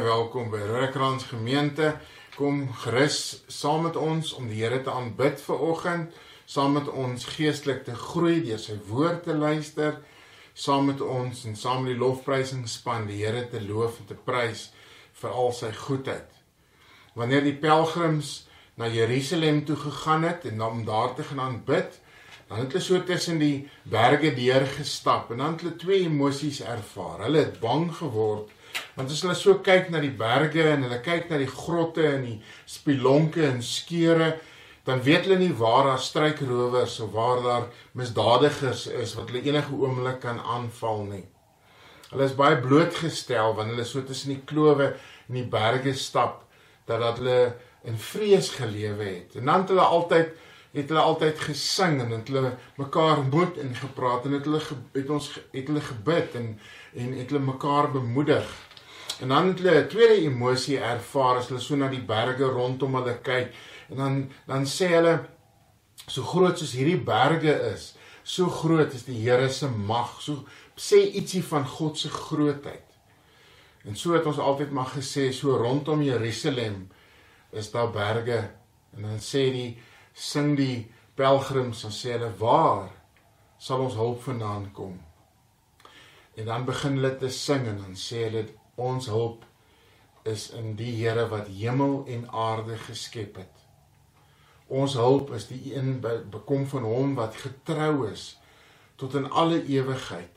Baie welkom by Rodekrans Gemeente. Kom gerus saam met ons om die Here te aanbid vir oggend, saam met ons geestelik te groei deur sy woord te luister, saam met ons en saam met die lofprysingsspan die Here te loof en te prys vir al sy goedheid. Wanneer die pelgrims na Jerusalem toe gegaan het en om daar te gaan aanbid, dan het hulle so tussen die berge deur gestap en dan het hulle twee emosies ervaar. Hulle het bang geword Want as hulle so kyk na die berge en hulle kyk na die grotte en die spilonke en skeure, dan weet hulle nie waar daar struikrowers of waar daar misdadigers is wat hulle enige oomblik kan aanval nie. Hulle is baie blootgestel wanneer hulle so tussen die klowe en die berge stap dat dat hulle in vrees gelewe het. En dan het hulle altyd het hulle altyd gesing en het hulle mekaar moed ingepraat en het hulle het ons het hulle gebid en en het hulle mekaar bemoedig. En dan het hulle 'n tweede emosie ervaar as hulle so na die berge rondom hulle kyk en dan dan sê hulle so groot soos hierdie berge is, so groot is die Here se mag. So sê ietsie van God se grootheid. En so het ons altyd maar gesê so rondom Jerusalem is daar berge en dan sê die sing die pelgrims en sê hulle waar sal ons hulp vandaan kom? En dan begin hulle te sing en dan sê hulle ons hulp is in die Here wat hemel en aarde geskep het. Ons hulp is die een bekom van hom wat getrou is tot in alle ewigheid.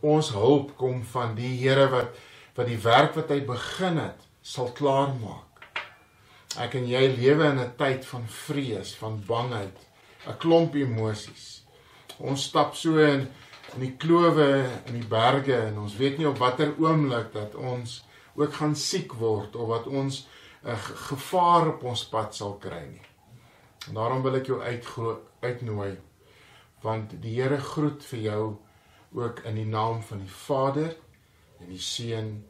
Ons hulp kom van die Here wat wat die werk wat hy begin het sal klaarmaak. Ek en jy lewe in 'n tyd van vrees, van bangheid, 'n klomp emosies. Ons stap so in in die klowe in die berge en ons weet nie op watter oomblik dat ons ook gaan siek word of wat ons 'n gevaar op ons pad sal kry nie. En daarom wil ek jou uitnooi want die Here groet vir jou ook in die naam van die Vader en die Seun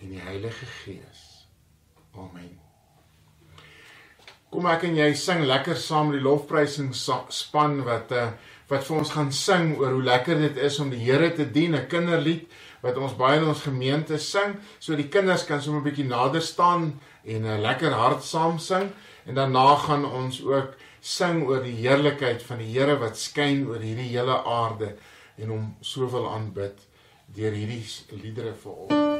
en die Heilige Gees. Amen. Kom ek en jy sing lekker saam die lofprysing span wat uh wat vir ons gaan sing oor hoe lekker dit is om die Here te dien, 'n kinderlied wat ons baie in ons gemeente sing, so die kinders kan sommer 'n bietjie nader staan en 'n lekker hard saam sing en daarna gaan ons ook sing oor die heerlikheid van die Here wat skyn oor hierdie hele aarde en hom soveel aanbid deur hierdie liedere vir ons.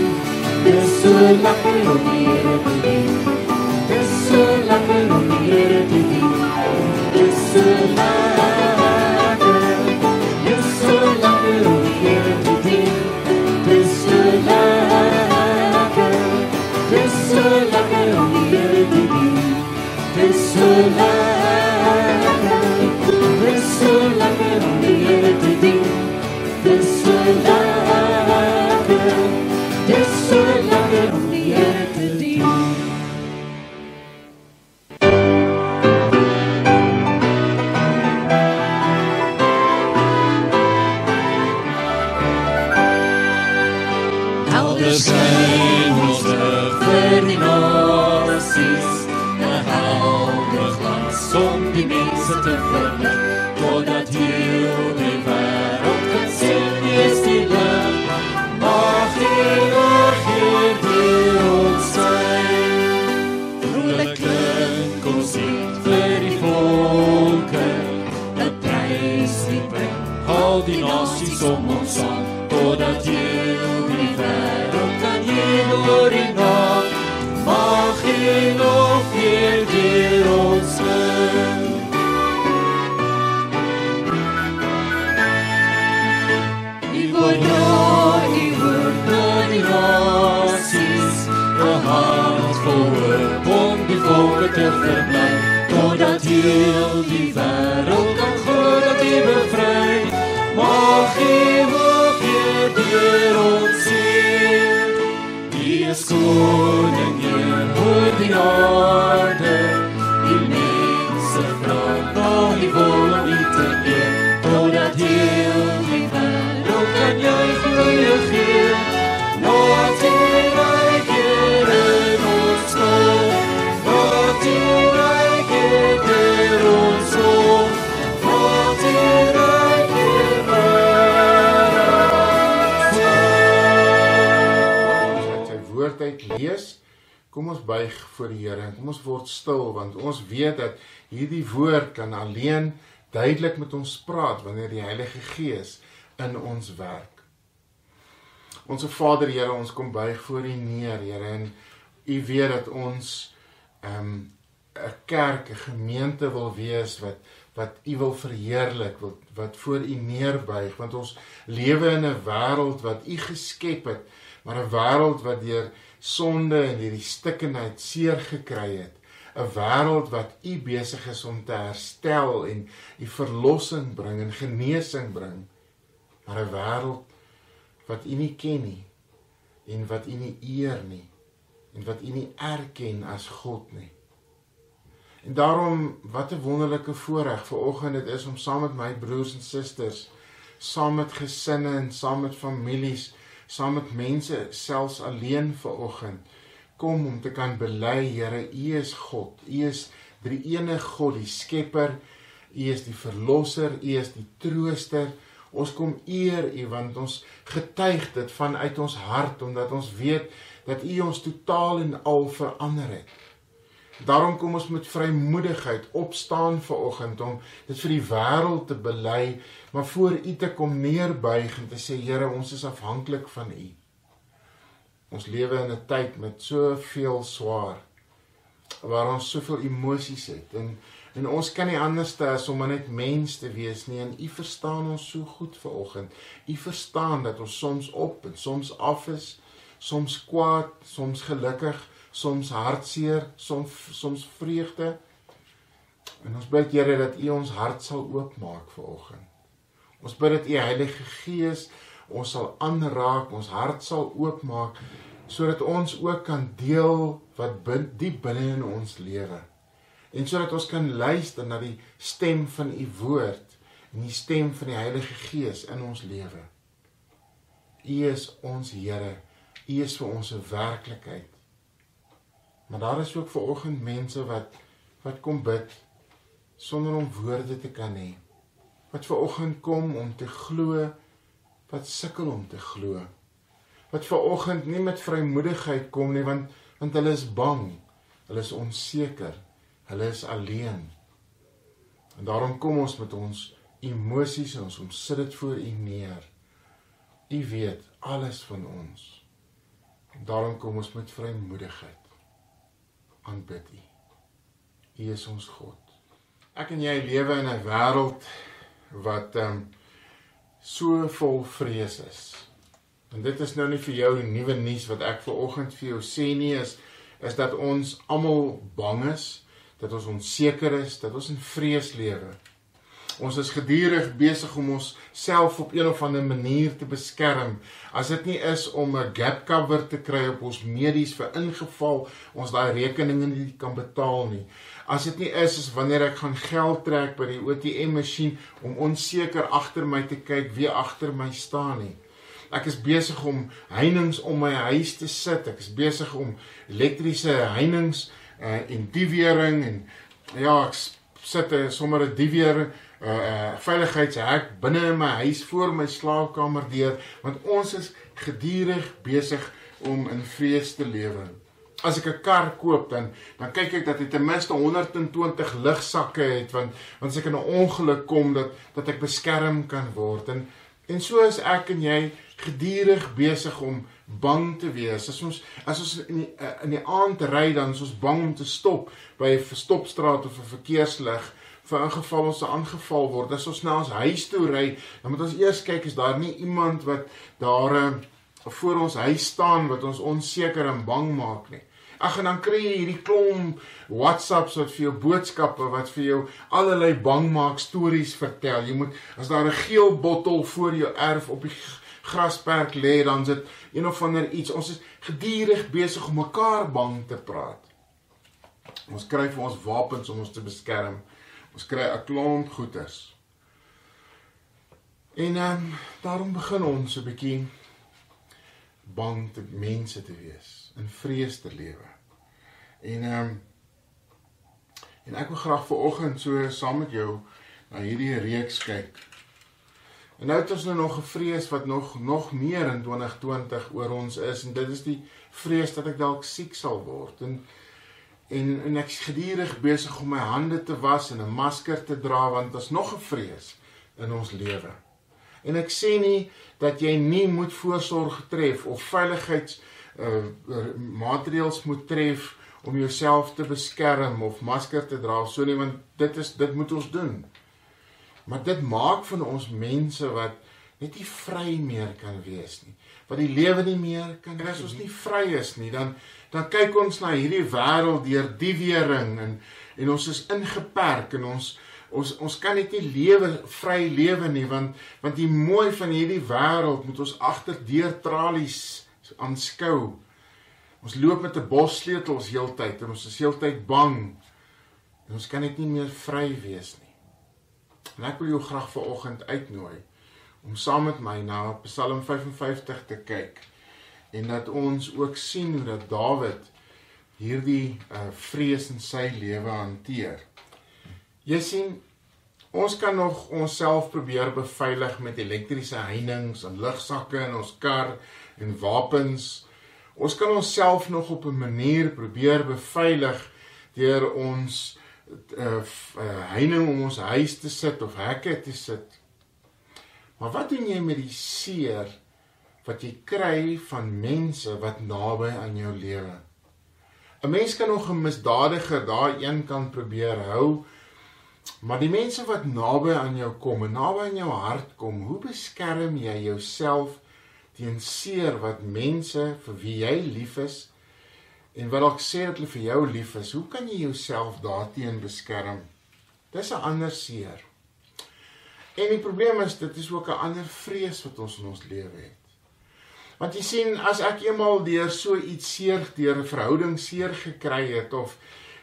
voor te verbly, totdat heel die wêreld kan glo dat u bevry. Mag u hoop weer deur ons sien. U is hier oor die aarde, die mense vra na die wil om u te eer, totdat heel die wêreld kan in kom, laat u ryk hier deur ons kom, laat u ryk hier oor ons kom. As hy sy woord uit lees, kom ons buig voor die Here en kom ons word stil want ons weet dat hierdie woord kan alleen duidelik met ons praat wanneer die Heilige Gees in ons werk. Onse Vader Here, ons kom buig voor U neer, Here, en U weet dat ons ehm, 'n um, kerk, 'n gemeente wil wees wat wat U wil verheerlik, wat wat voor U neerbuig, want ons lewe in 'n wêreld wat U geskep het, maar 'n wêreld wat deur sonde en hierdie stikkenheid seer gekry het. 'n Wêreld wat U besig is om te herstel en U verlossing bring en genesing bring. Maar 'n wêreld wat U nie ken nie en wat U nie eer nie en wat U nie erken as God nie. En daarom wat 'n wonderlike voorreg vir oggend dit is om saam met my broers en susters, saam met gesinne en saam met families, saam met mense selfs alleen vir oggend kom om te kan bely, Here, U is God. U is die enige God, die Skepper. U is die verlosser, U is die trooster. Ons kom eer U want ons getuig dit vanuit ons hart omdat ons weet dat U ons totaal en al verander het. Daarom kom ons met vrymoedigheid opstaan ver oggend om dit vir die wêreld te bely, maar voor U te kom neerbuig en te sê Here, ons is afhanklik van U. Ons lewe in 'n tyd met soveel swaar waar ons soveel emosies het en en ons kan nie anders as om net mens te wees nie en u verstaan ons so goed ver oggend. U verstaan dat ons soms op en soms af is, soms kwaad, soms gelukkig, soms hartseer, soms soms vreugde. En ons bid Here dat u ons hart sal oopmaak ver oggend. Ons bid dat u Heilige Gees ons sal aanraak, ons hart sal oopmaak sodat ons ook kan deel wat bin, diep binne in ons lewe. En sodat ons kan luister na die stem van u woord en die stem van die Heilige Gees in ons lewe. U is ons Here. U is vir ons 'n werklikheid. Maar daar is ook ver oggend mense wat wat kom bid sonder om woorde te kan hê. Wat ver oggend kom om te glo wat sukkel om te glo. Wat ver oggend nie met vrymoedigheid kom nie want want hulle is bang. Hulle is onseker. Hulle is alleen. En daarom kom ons met ons emosies en ons om sit dit voor U neer. U weet alles van ons. En daarom kom ons met vrymoedigheid. Aanbid U. U is ons God. Ek en jy lewe in 'n wêreld wat ehm um, so vol vrees is. En dit is nou nie vir jou nuwe nuus wat ek ver oggend vir jou sê nie is is dat ons almal bang is, dat ons onseker is, dat ons in vrees lewe. Ons is gedurig besig om ons self op een of ander manier te beskerm. As dit nie is om 'n gap cover te kry op ons medies vir ingeval ons daai rekeninge nie kan betaal nie. As dit nie is is wanneer ek gaan geld trek by die ATM masjien om onseker agter my te kyk wie agter my staan nie. Ek is besig om heininge om my huis te sit. Ek is besig om elektriese heininge uh, en diewering en ja, ek sit 'n sommer 'n diewering 'n uh, uh, veiligheidshek binne in my huis voor my slaapkamer deur want ons is gedurig besig om in vrees te lewe. As ek 'n kar koop dan dan kyk ek dat hy ten minste 120 lugsakke het want want as ek in 'n ongeluk kom dat dat ek beskerm kan word en En so is ek en jy gedurig besig om bang te wees. As ons as ons in die, in die aand ry dan is ons bang om te stop by 'n verstopstraat of 'n verkeerslig vir 'n geval ons aangeval word. As ons na ons huis toe ry, dan moet ons eers kyk is daar nie iemand wat daar uh, voor ons huis staan wat ons onseker en bang maak nie. Ag en dan kry jy hierdie klomp WhatsApps wat vir jou boodskappe wat vir jou allerlei bangmaak stories vertel. Jy moet as daar 'n geel bottel voor jou erf op die grasperk lê, dan sit een of ander iets. Ons is gedurig besig om mekaar bang te praat. Ons kry vir ons wapens om ons te beskerm. Ons kry 'n klomp goeders. En dan um, daarom begin ons 'n bietjie bang te mense te wees, in vrees te lewe. En ehm um, en ek wil graag vanoggend so saam met jou na hierdie reeks kyk. En nou het ons nou nog 'n vrees wat nog nog meer in 2020 oor ons is en dit is die vrees dat ek dalk siek sal word en en en ek's gedurig besig om my hande te was en 'n masker te dra want daar's nog 'n vrees in ons lewe. En ek sê nie dat jy nie moet voorsorg tref of veiligheids uh maatreëls moet tref om jouself te beskerm of masker te dra so nie want dit is dit moet ons doen. Maar dit maak van ons mense wat net nie vry meer kan wees nie. Wat die lewe nie meer kan en as ons nie vry is nie, dan dan kyk ons na hierdie wêreld deur die wering en en ons is ingeperk en ons ons ons kan net nie lewe vry lewe nie want want die mooi van hierdie wêreld moet ons agter deur tralies aanskou. Ons loop met 'n bos sleutels heeltyd en ons is heeltyd bang. En ons kan net nie meer vry wees nie. En ek wil jou graag vanoggend uitnooi om saam met my na Psalm 55 te kyk en dat ons ook sien hoe dat Dawid hierdie uh, vrees in sy lewe hanteer. Jy sien ons kan nog onsself probeer beveilig met elektriese heininge en lugsakke in ons kar en wapens Ons kan onsself nog op 'n manier probeer beveilig deur ons uh, uh heining om ons huis te sit of hekke te sit. Maar wat doen jy met die seer wat jy kry van mense wat naby aan jou lewe? 'n Mens kan nog 'n misdadiger daar een kan probeer hou, maar die mense wat naby aan jou kom en naby aan jou hart kom, hoe beskerm jy jouself teen seer wat mense vir wie jy lief is en wat dalk sê dat hulle vir jou lief is, hoe kan jy jouself daarteen beskerm? Dis 'n ander seer. En die probleem is dit is ook 'n ander vrees wat ons in ons lewe het. Want jy sien, as ek eenmal deur so iets seer, deur 'n verhouding seer gekry het of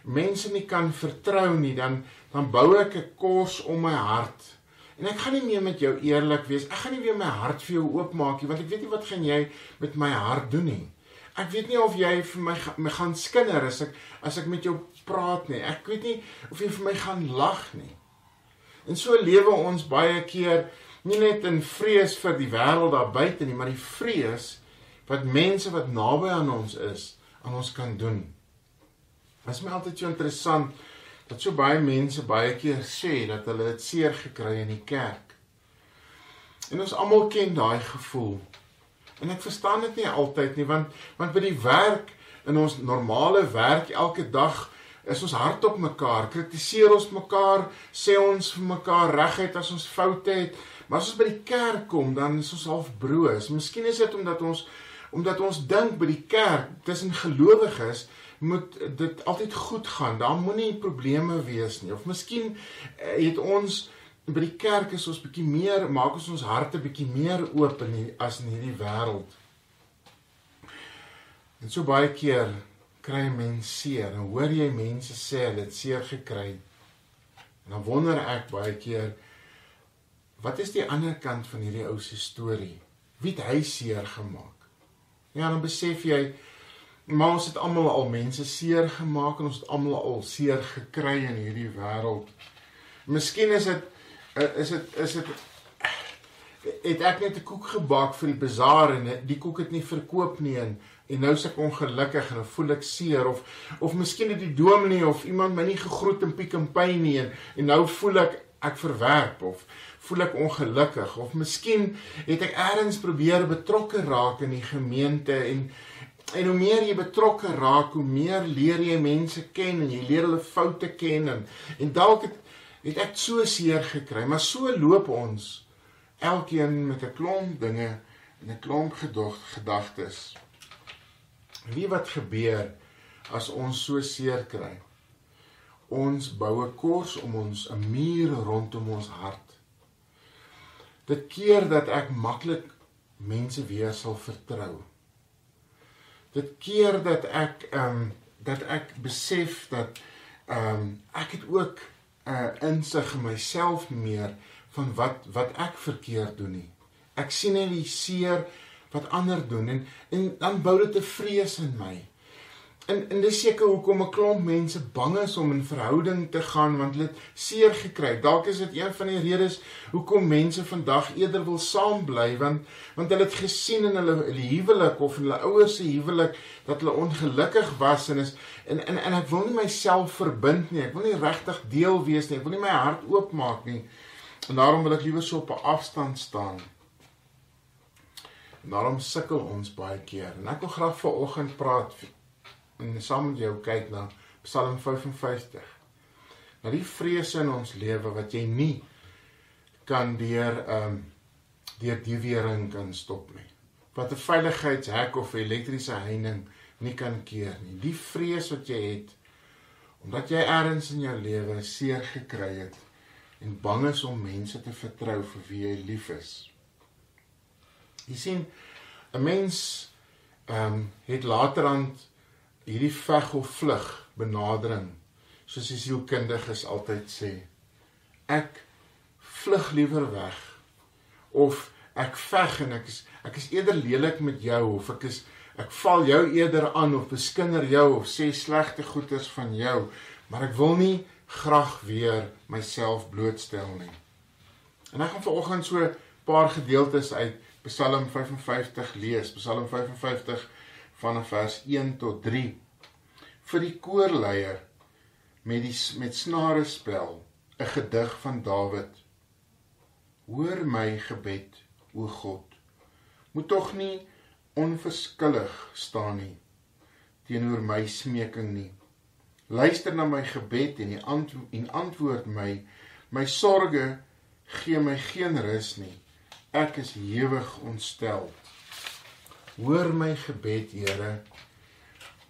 mense nie kan vertrou nie, dan dan bou ek 'n kos om my hart En ek gaan nie meer met jou eerlik wees. Ek gaan nie weer my hart vir jou oopmaak nie, want ek weet nie wat gaan jy met my hart doen nie. Ek weet nie of jy vir my my gaan skinder as ek as ek met jou praat nie. Ek weet nie of jy vir my gaan lag nie. En so lewe ons baie keer nie net in vrees vir die wêreld daar buite nie, maar die vrees wat mense wat naby aan ons is aan ons kan doen. Dit is my altyd so interessant dat so baie mense baie keer sê dat hulle dit seer gekry in die kerk. En ons almal ken daai gevoel. En ek verstaan dit nie altyd nie want want by die werk in ons normale werk elke dag is ons hard op mekaar, kritiseer ons mekaar, sê ons vir mekaar reguit as ons foute het, maar as ons by die kerk kom, dan is ons half broos. Miskien is dit omdat ons omdat ons dink by die kerk tussen gelowiges moet dit altyd goed gaan. Daar moenie probleme wees nie. Of miskien eh, het ons by die kerk is ons bietjie meer maak ons ons harte bietjie meer oop in die, as in hierdie wêreld. En so baie keer kry mense seer. Dan hoor jy mense sê hulle het seer gekry. En dan wonder ek baie keer wat is die ander kant van hierdie ou se storie? Wie het hy seer gemaak? Ja, dan besef jy Maar ons het almal al mense seer gemaak en ons het almal al seer gekry in hierdie wêreld. Miskien is dit is dit is dit het ek net 'n koek gebak vir die bazaar en die koek het nie verkoop nie en en nou se ek ongelukkig en voel ek seer of of miskien het die dominee of iemand my nie gegroet in Pick n Pay nie en, en nou voel ek ek verwerp of voel ek ongelukkig of miskien het ek eers probeer betrokke raak in die gemeente en en hoe meer jy betrokke raak, hoe meer leer jy mense ken en jy leer hulle foute ken en en dalk het, het ek so seer gekry, maar so loop ons elkeen met 'n klomp dinge en 'n klomp gedagtes. Wie wat gebeur as ons so seer kry? Ons bou 'n kors om ons 'n muur rondom ons hart. Dit keer dat ek maklik mense weer sal vertrou. Dit keer dat ek ehm um, dat ek besef dat ehm um, ek het ook 'n uh, insig in myself meer van wat wat ek verkeerd doen nie. Ek sien net die seer wat ander doen en en dan bou dit 'n vrees in my. En en dis seker hoekom 'n klomp mense bang is om in verhouding te gaan want hulle het seer gekry. Dalk is dit een van die redes hoekom mense vandag eerder wil saam bly want want hulle het gesien in hulle, hulle huwelik of in hulle ouers se huwelik dat hulle ongelukkig was en is en en en ek wil nie myself verbind nie. Ek wil nie regtig deel wees nie. Ek wil nie my hart oopmaak nie. En daarom wil ek liewer so op 'n afstand staan. En daarom sukkel ons baie keer. En ek wil graag vanoggend praat en saam met jou kyk na Psalm 55. Na die vrese in ons lewe wat jy nie kan deur ehm um, deur die wering kan stop nie. Wat 'n veiligheidshek of 'n elektriese heining nie kan keer nie. Die vrees wat jy het omdat jy ergens in jou lewe seer gekry het en bang is om mense te vertrou vir wie jy lief is. Jy sien 'n mens ehm um, het laterand hierdie veg of vlug benadering soos die sielkundiges altyd sê ek vlug liewer weg of ek veg en ek is ek is eerder lelik met jou of ek is ek val jou eerder aan of beskinder jou of sê slegte goeders van jou maar ek wil nie graag weer myself blootstel nie. En ek gaan vanoggend so 'n paar gedeeltes uit Psalm 55 lees Psalm 55 van vers 1 tot 3 vir die koorleier met die met snare spel 'n gedig van Dawid Hoor my gebed o God. Moet tog nie onverskillig staan nie teenoor my smeking nie. Luister na my gebed en die ant en antwoord my. My sorges gee my geen rus nie. Ek is hewig ontstel Hoor my gebed, Here.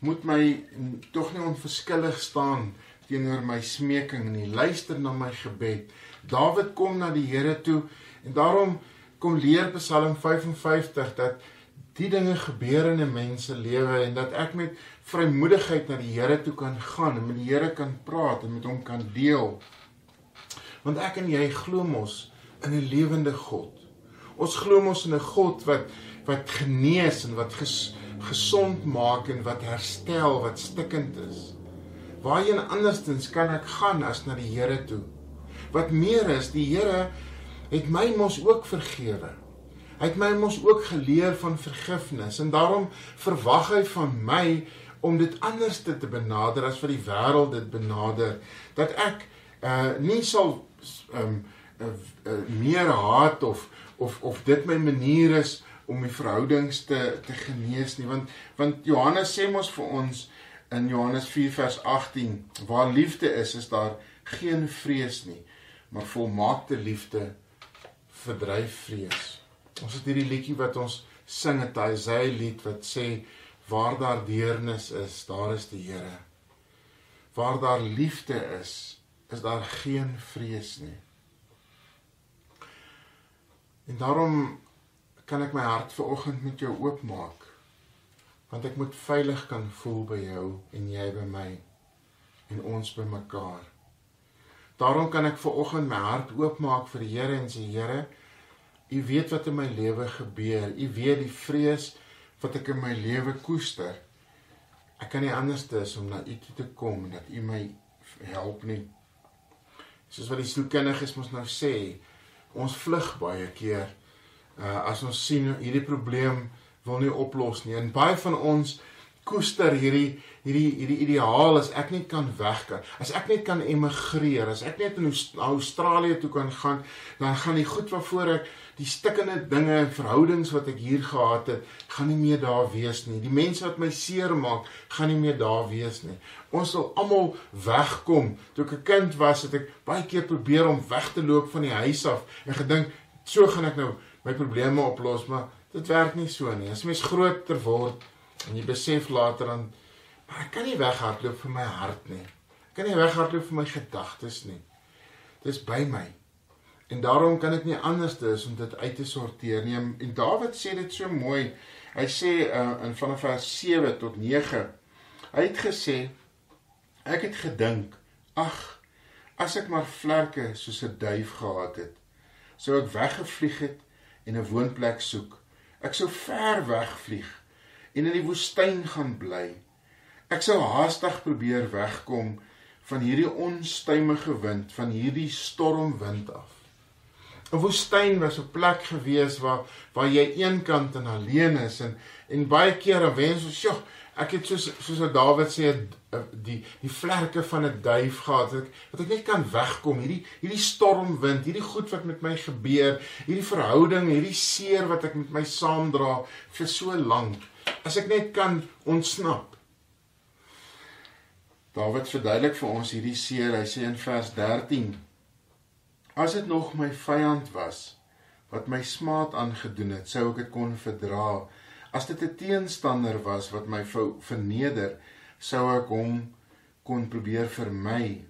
Moet my tog nie onverskillig staan teenoor my smeking nie. Luister na my gebed. Dawid kom na die Here toe en daarom kom leer Psalm 55 dat die dinge gebeur in 'n mens se lewe en dat ek met vrymoedigheid na die Here toe kan gaan en met die Here kan praat en met hom kan deel. Want ek en jy glo mos in 'n lewende God. Ons glo mos in 'n God wat wat genees en wat ges, gesond maak en wat herstel wat stikkend is. Waarheen anderstens kan ek gaan as na die Here toe? Wat meer is, die Here het my mos ook vergewe. Hy het my mos ook geleer van vergifnis en daarom verwag hy van my om dit anders te benader as wat die wêreld dit benader dat ek uh nie sal um uh, uh, meer haat of of of dit my manier is om die verhoudings te te genees nie want want Johannes sê mos vir ons in Johannes 4 vers 18 waar liefde is is daar geen vrees nie maar volmaakte liefde verdryf vrees. Ons het hierdie liedjie wat ons sing het Isaiah lied wat sê waar daar deernis is daar is die Here. Waar daar liefde is is daar geen vrees nie. En daarom kan ek my hart ver oggend met jou oopmaak want ek moet veilig kan voel by jou en jy by my en ons by mekaar. Daarom kan ek ver oggend my hart oopmaak vir die Here en sê Here, U weet wat in my lewe gebeur. U weet die vrees wat ek in my lewe koester. Ek kan nie anders as om na U toe te kom en dat U my help nie. Soos wat die sielkundiges mos nou sê, ons vlug baie keer uh, as ons sien hierdie probleem wil nie oplos nie. En baie van ons koester hierdie hierdie hierdie ideaal as ek net kan weggaan. As ek net kan emigreer, as ek net in Australië toe kan gaan, dan gaan die goed waarvoor ek die stikkende dinge en verhoudings wat ek hier gehad het, gaan nie meer daar wees nie. Die mense wat my seer maak, gaan nie meer daar wees nie. Ons sal almal wegkom. Toe ek 'n kind was, het ek baie keer probeer om weg te loop van die huis af en gedink, so gaan ek nou my probleme oplos, maar dit werk nie so nie. As mens groter word en jy besef later dan Maar ek kan nie weghardloop vir my hart nie. Ek kan nie weghardloop vir my gedagtes nie. Dis by my. En daarom kan ek nie anders dis om dit uit te sorteer nie. En Dawid sê dit so mooi. Hy sê uh, in vanaf vers 7 tot 9. Hy het gesê ek het gedink, ag, as ek maar vlerke soos 'n duif gehad het, sou ek weggevlieg het en 'n woonplek soek. Ek sou ver wegvlieg en in die woestyn gaan bly. Ek sou haastig probeer wegkom van hierdie onstuimige wind, van hierdie stormwind af. 'n Woestyn was 'n plek gewees waar waar jy eenkant en alleen is en en baie kere wens ons, "Sjoe, ek het soos soos Dawid sê die die vlerke van 'n duif gehad dat ek dat ek net kan wegkom hierdie hierdie stormwind, hierdie goed wat met my gebeur, hierdie verhouding, hierdie seer wat ek met my saamdra vir so lank, as ek net kan ontsnap." Dawid verduidelik vir ons hierdie seer. Hy sê in vers 13: As dit nog my vyand was wat my smaad aangedoen het, sou ek dit kon verdra. As dit 'n teenstander was wat my verneder, sou ek hom kon probeer vermy.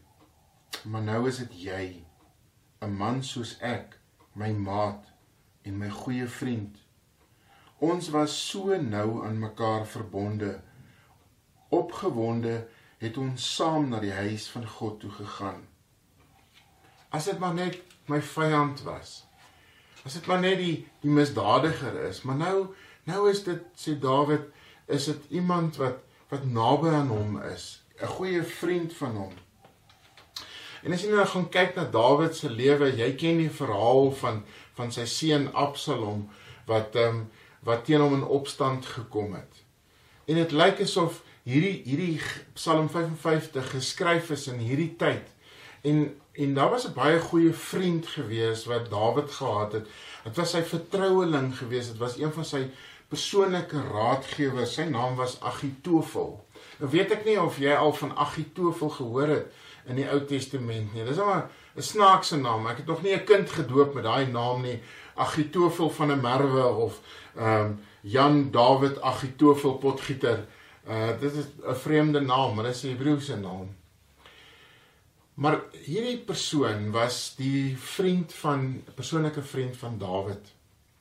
Maar nou is dit jy, 'n man soos ek, my maat en my goeie vriend. Ons was so nou aan mekaar verbonde. Opgewonde het ons saam na die huis van God toe gegaan. As dit maar net my vyand was. As dit maar net die die misdadiger is, maar nou nou is dit sê Dawid, is dit iemand wat wat naby aan hom is, 'n goeie vriend van hom. En as jy nou gaan kyk na Dawid se lewe, jy ken die verhaal van van sy seun Absalom wat ehm um, wat teen hom in opstand gekom het. En dit lyk asof hierdie hierdie Psalm 55 geskryf is in hierdie tyd. En en daar was 'n baie goeie vriend gewees wat Dawid gehad het. Dit was sy vertroueling gewees. Dit was een van sy persoonlike raadgewers. Sy naam was Agitofel. Nou weet ek nie of jy al van Agitofel gehoor het in die Ou Testament nie. Dis 'n snaakse naam. Ek het nog nie 'n kind gedoop met daai naam nie. Agitofel van 'n Merwe of ehm um, Jan David Agitofel Potgieter. Uh dit is 'n vreemde naam, maar dit is 'n Hebreëse naam. Maar hierdie persoon was die vriend van 'n persoonlike vriend van Dawid.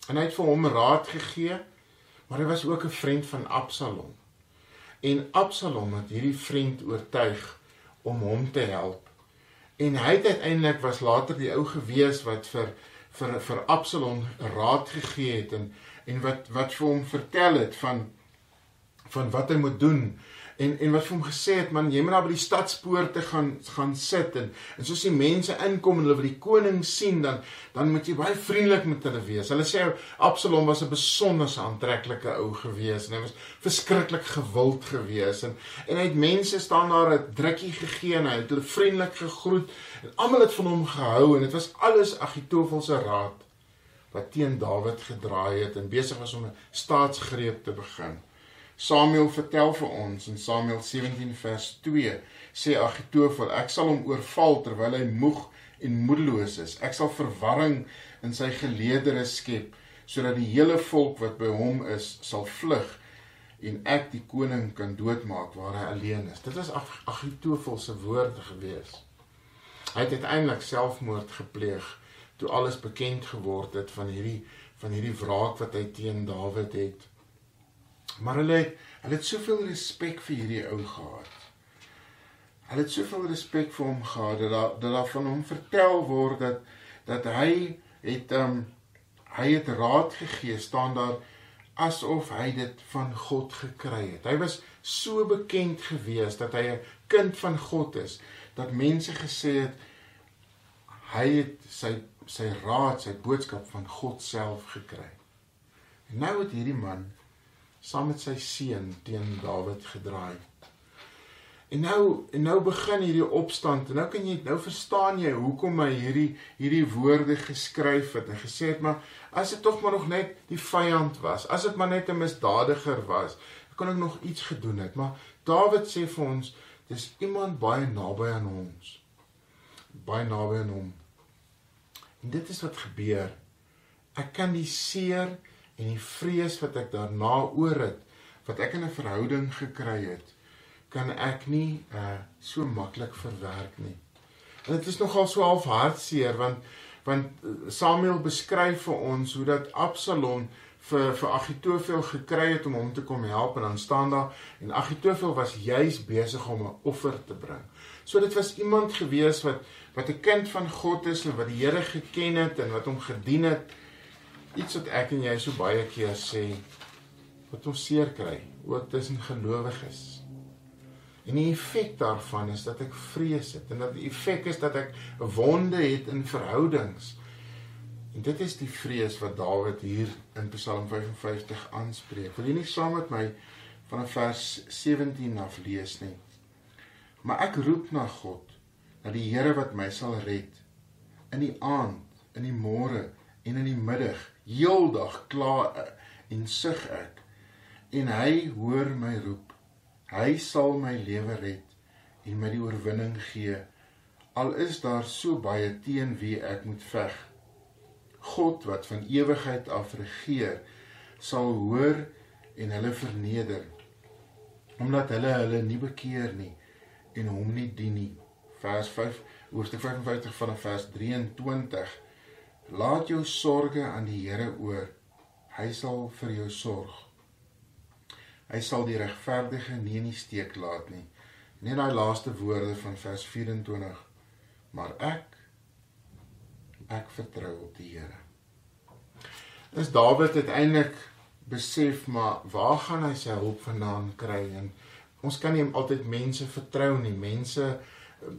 En hy het vir hom raad gegee, maar hy was ook 'n vriend van Absalom. En Absalom het hierdie vriend oortuig om hom te help. En hy het uiteindelik was later die ou gewees wat vir vir vir Absalom raad gegee het en en wat wat vir hom vertel het van van wat hy moet doen en en wat vir hom gesê het man jy moet daar by die stadspoorte gaan gaan sit en en soos die mense inkom en hulle wil die koning sien dan dan moet jy baie vriendelik met hulle wees. Hulle sê Absalom was 'n besonder aantreklike ou gewees en hy was verskriklik gewild gewees en en hy het mense staan daar 'n drukkie gegee en hy het hulle vriendelik gegroet en almal het van hom gehou en dit was alles Agitofel se raad wat teen Dawid gedraai het en besig was om 'n staatsgreep te begin. Samuel vertel vir ons in Samuel 17 vers 2 sê Agitofel ek sal hom oorval terwyl hy moeg en moedeloos is. Ek sal verwarring in sy geleedere skep sodat die hele volk wat by hom is sal vlug en ek die koning kan doodmaak waar hy alleen is. Dit was Agitofel se woorde gewees. Hy het uiteindelik selfmoord gepleeg toe alles bekend geword het van hierdie van hierdie wraak wat hy teen Dawid het Maar hulle het hulle het soveel respek vir hierdie ou gehad. Hulle het soveel respek vir hom gehad dat daar dat daar van hom vertel word dat dat hy het um hy het raad gegee staan daar asof hy dit van God gekry het. Hy was so bekend gewees dat hy 'n kind van God is dat mense gesê het hy het sy sy raad, sy boodskap van God self gekry. En nou het hierdie man saam met sy seun teen Dawid gedraai. En nou en nou begin hierdie opstand en nou kan jy nou verstaan jy hoekom hy hierdie hierdie woorde geskryf het en gesê het maar as dit tog maar nog net die vyand was, as dit maar net 'n misdadiger was, kon ek nog iets gedoen het, maar Dawid sê vir ons dis iemand baie naby aan ons. Baie naby aan hom. En dit is wat gebeur. Ek kan die seer en die vrees wat ek daarna oor het, wat ek in 'n verhouding gekry het, kan ek nie uh so maklik verwerk nie. En dit is nogal so half hartseer want want uh, Samuel beskryf vir ons hoe dat Absalom vir vir Agitofel gekry het om hom te kom help en dan staan daar en Agitofel was juis besig om 'n offer te bring. So dit was iemand gewees wat wat 'n kind van God is en wat die Here geken het en wat hom gedien het. Iets wat ek en jy so baie keer sê wat ons seer kry ook tussen gelowiges. En die effek daarvan is dat ek vrees het en dat die effek is dat ek wonde het in verhoudings. En dit is die vrees wat Dawid hier in Psalm 55 aanspreek. Wil jy nie saam met my van vers 17 af lees nie? Maar ek roep na God, na die Here wat my sal red. In die aand, in die môre en in die middag, heeldag kla en sug ek. En hy hoor my roep. Hy sal my lewe red en my die oorwinning gee al is daar so baie teen wie ek moet veg. God wat van ewigheid af regeer sal hoor en hulle verneder omdat hulle hulle nie bekeer nie en hom nie dien nie. Vers 5 Hoofstuk 55 vanaf vers 23 Laat jou sorges aan die Here oor. Hy sal vir jou sorg. Hy sal die regverdige nie in die steek laat nie. Net daai laaste woorde van vers 24. Maar ek ek vertrou op die Here. Dis Dawid uiteindelik besef maar waar gaan hy sy hulp vandaan kry en ons kan nie altyd mense vertrou nie. Mense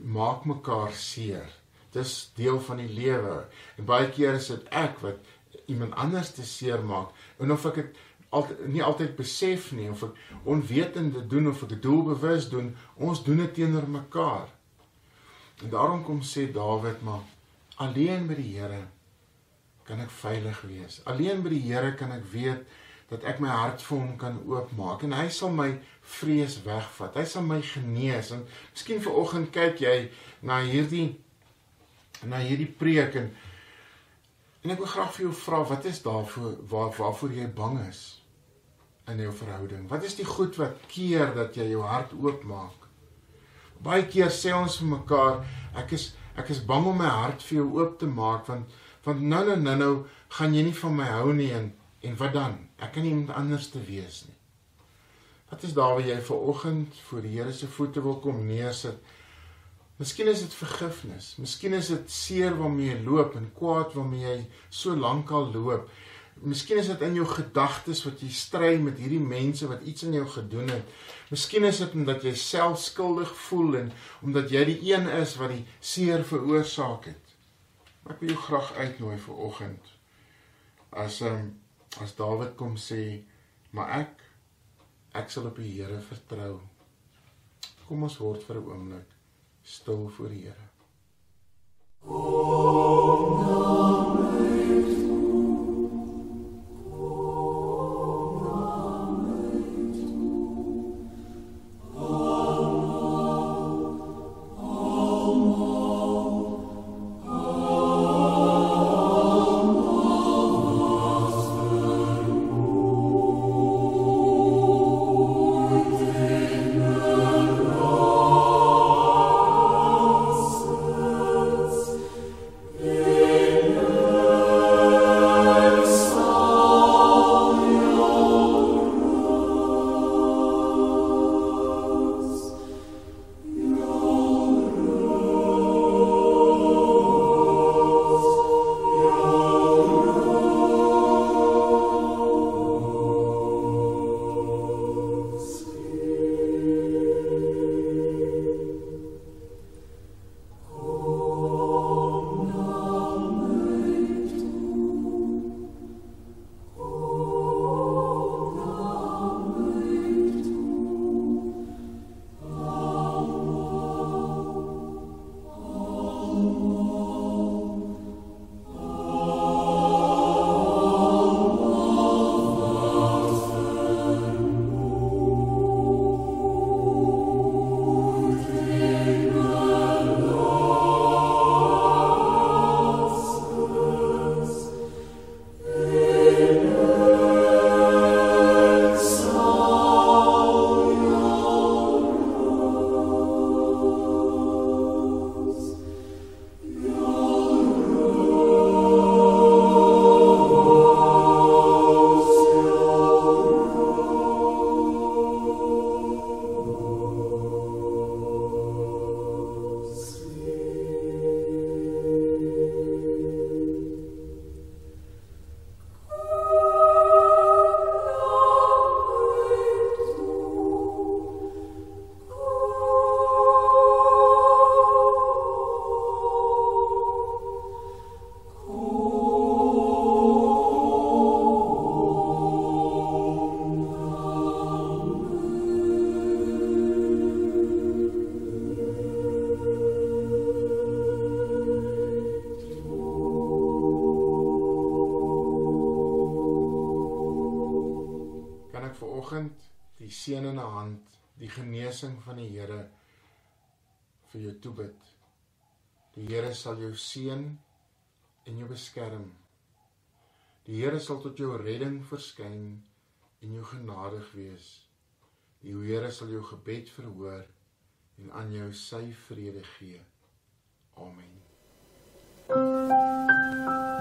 maak mekaar seer. Dis deel van die lewe. En baie keer is dit ek wat iemand anders te seer maak. En of ek dit altyd nie altyd besef nie of ek onwetende doen of ek doelbewus doen, ons doen dit teenoor mekaar. En daarom kom sê Dawid maar alleen by die Here kan ek veilig wees. Alleen by die Here kan ek weet dat ek my hart vir hom kan oopmaak en hy sal my vrees wegvat. Hy sal my genees. En miskien vanoggend kyk jy na hierdie na hierdie preek en en ek wil graag vir jou vra wat is daarvoor waar waarvoor jy bang is? in jou verhouding? Wat is die goed wat keer dat jy jou hart oopmaak? Baie keer sê ons vir mekaar, ek is ek is bang om my hart vir jou oop te maak want want nou nou nou nou gaan jy nie van my hou nie en en wat dan? Ek kan nie iemand anders te wees nie. Wat is daar waar jy ver oggend voor die Here se voete wil kom neersit? Miskien is dit vergifnis. Miskien is dit seer waarmee jy loop en kwaad waarmee jy so lank al loop Miskien is dit in jou gedagtes wat jy stry met hierdie mense wat iets aan jou gedoen het. Miskien is dit omdat jy self skuldig voel en omdat jy die een is wat die seer veroorsaak het. Maar ek wil jou graag uitnooi vir oggend. As um, as Dawid kom sê, "Maar ek ek sal op die Here vertrou." Kom ons word vir 'n oomblik stil voor die Here. Oh, jou seën en jou beskerm. Die Here sal tot jou redding verskyn en jou genadig wees. Die Here sal jou gebed verhoor en aan jou sy vrede gee. Amen. Mag sy